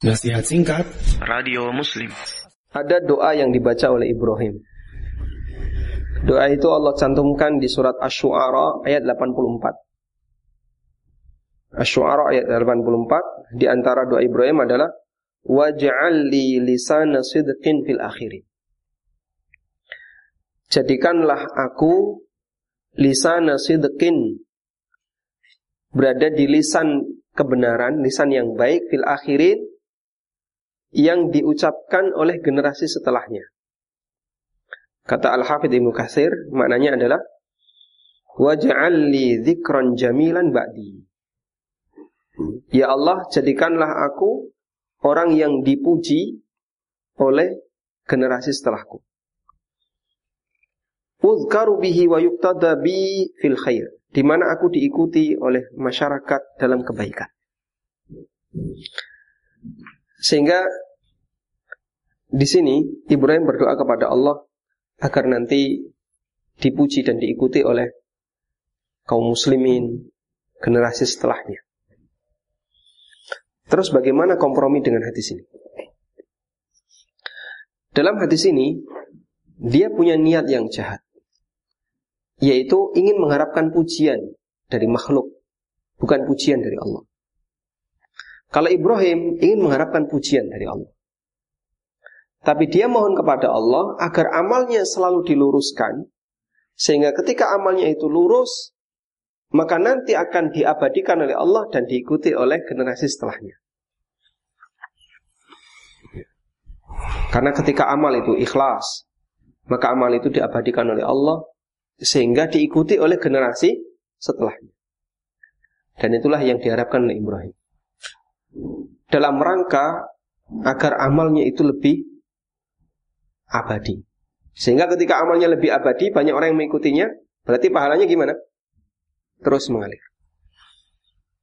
Nasihat singkat Radio Muslim. Ada doa yang dibaca oleh Ibrahim. Doa itu Allah cantumkan di surat Asy-Syu'ara ayat 84. Asy-Syu'ara ayat 84 di antara doa Ibrahim adalah waj'al li lisana sidqin fil akhirin. Jadikanlah aku lisana sidqin berada di lisan kebenaran, lisan yang baik fil akhirin yang diucapkan oleh generasi setelahnya. Kata Al-Hafidh Ibnu Katsir, maknanya adalah waj'al li dzikran jamilan ba'di. Ya Allah, jadikanlah aku orang yang dipuji oleh generasi setelahku. Uzkaru bihi wa yuktada bi fil khair. Di mana aku diikuti oleh masyarakat dalam kebaikan. Sehingga di sini Ibrahim berdoa kepada Allah agar nanti dipuji dan diikuti oleh kaum muslimin generasi setelahnya. Terus bagaimana kompromi dengan hadis ini? Dalam hadis ini dia punya niat yang jahat yaitu ingin mengharapkan pujian dari makhluk bukan pujian dari Allah. Kalau Ibrahim ingin mengharapkan pujian dari Allah. Tapi dia mohon kepada Allah agar amalnya selalu diluruskan. Sehingga ketika amalnya itu lurus, maka nanti akan diabadikan oleh Allah dan diikuti oleh generasi setelahnya. Karena ketika amal itu ikhlas, maka amal itu diabadikan oleh Allah sehingga diikuti oleh generasi setelahnya. Dan itulah yang diharapkan oleh Ibrahim dalam rangka agar amalnya itu lebih abadi. Sehingga ketika amalnya lebih abadi, banyak orang yang mengikutinya, berarti pahalanya gimana? Terus mengalir.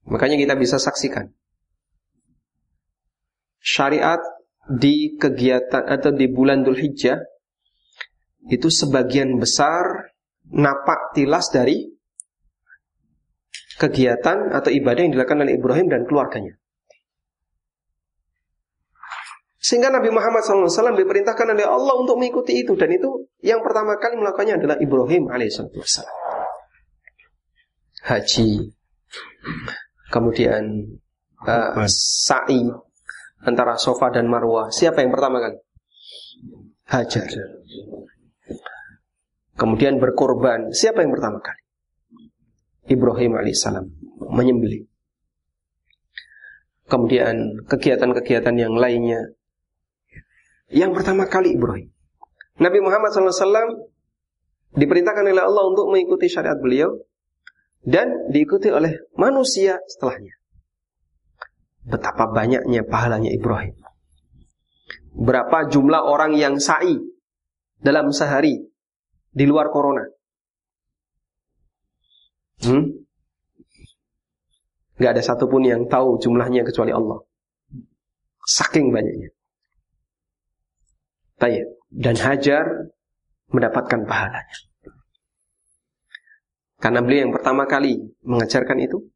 Makanya kita bisa saksikan syariat di kegiatan atau di bulan Dhul Hijjah itu sebagian besar napak tilas dari kegiatan atau ibadah yang dilakukan oleh Ibrahim dan keluarganya. Sehingga Nabi Muhammad SAW diperintahkan oleh Allah untuk mengikuti itu. Dan itu yang pertama kali melakukannya adalah Ibrahim AS. Haji. Kemudian uh, sa'i antara sofa dan marwah. Siapa yang pertama kali? Hajar. Kemudian berkorban. Siapa yang pertama kali? Ibrahim alaihissalam menyembelih. Kemudian kegiatan-kegiatan yang lainnya yang pertama kali Ibrahim. Nabi Muhammad SAW diperintahkan oleh Allah untuk mengikuti syariat beliau dan diikuti oleh manusia setelahnya. Betapa banyaknya pahalanya Ibrahim. Berapa jumlah orang yang sa'i dalam sehari di luar corona? Hmm? Gak ada satupun yang tahu jumlahnya kecuali Allah. Saking banyaknya. Tayyip. Dan Hajar mendapatkan pahalanya. Karena beliau yang pertama kali mengajarkan itu.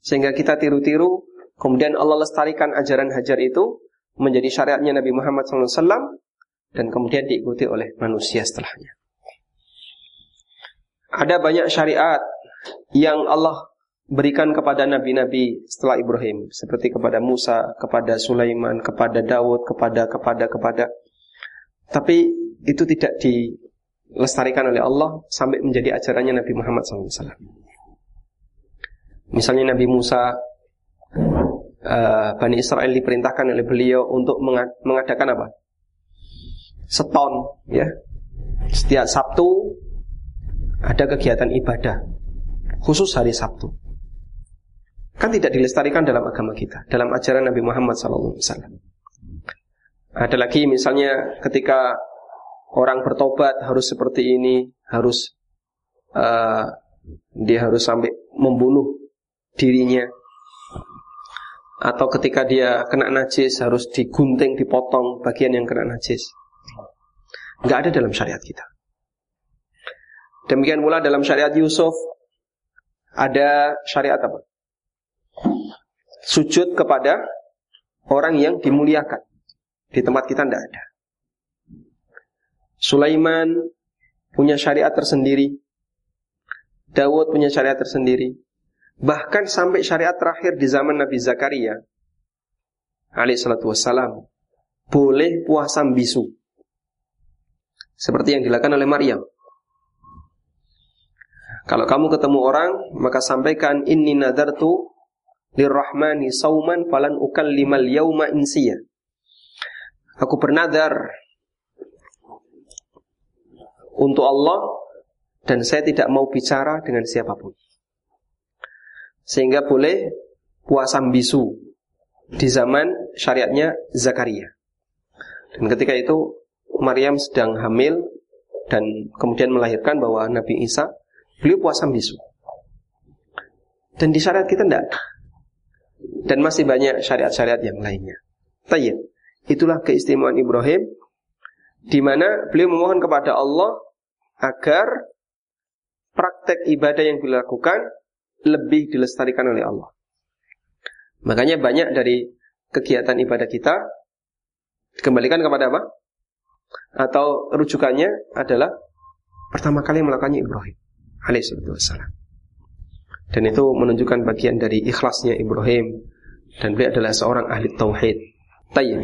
Sehingga kita tiru-tiru. Kemudian Allah lestarikan ajaran Hajar itu. Menjadi syariatnya Nabi Muhammad SAW. Dan kemudian diikuti oleh manusia setelahnya. Ada banyak syariat yang Allah berikan kepada nabi-nabi setelah Ibrahim seperti kepada Musa, kepada Sulaiman, kepada Daud, kepada kepada kepada tapi itu tidak dilestarikan oleh Allah sampai menjadi ajarannya Nabi Muhammad SAW. Misalnya Nabi Musa, uh, Bani Israel diperintahkan oleh beliau untuk mengadakan apa? Seton, ya. Setiap Sabtu ada kegiatan ibadah khusus hari Sabtu. Kan tidak dilestarikan dalam agama kita, dalam ajaran Nabi Muhammad SAW. Ada lagi misalnya ketika orang bertobat harus seperti ini, harus uh, dia harus sampai membunuh dirinya. Atau ketika dia kena najis harus digunting, dipotong bagian yang kena najis. Enggak ada dalam syariat kita. Demikian pula dalam syariat Yusuf ada syariat apa? Sujud kepada orang yang dimuliakan. Di tempat kita tidak ada. Sulaiman punya syariat tersendiri. Dawud punya syariat tersendiri. Bahkan sampai syariat terakhir di zaman Nabi Zakaria alaihissalatu wassalam boleh puasa bisu seperti yang dilakukan oleh Maryam kalau kamu ketemu orang maka sampaikan inni nadartu lirrahmani sauman falan ukallimal yauma insiya aku bernadar untuk Allah dan saya tidak mau bicara dengan siapa pun sehingga boleh puasa bisu di zaman syariatnya Zakaria. Dan ketika itu Maryam sedang hamil dan kemudian melahirkan bahwa Nabi Isa beliau puasa bisu. Dan di syariat kita tidak Dan masih banyak syariat-syariat yang lainnya. Tayyib. Itulah keistimewaan Ibrahim di mana beliau memohon kepada Allah agar praktek ibadah yang beliau lakukan lebih dilestarikan oleh Allah. Makanya banyak dari kegiatan ibadah kita dikembalikan kepada apa? Atau rujukannya adalah pertama kali melakukannya Ibrahim alaihissalam. Dan itu menunjukkan bagian dari ikhlasnya Ibrahim dan beliau adalah seorang ahli tauhid. Tayyib.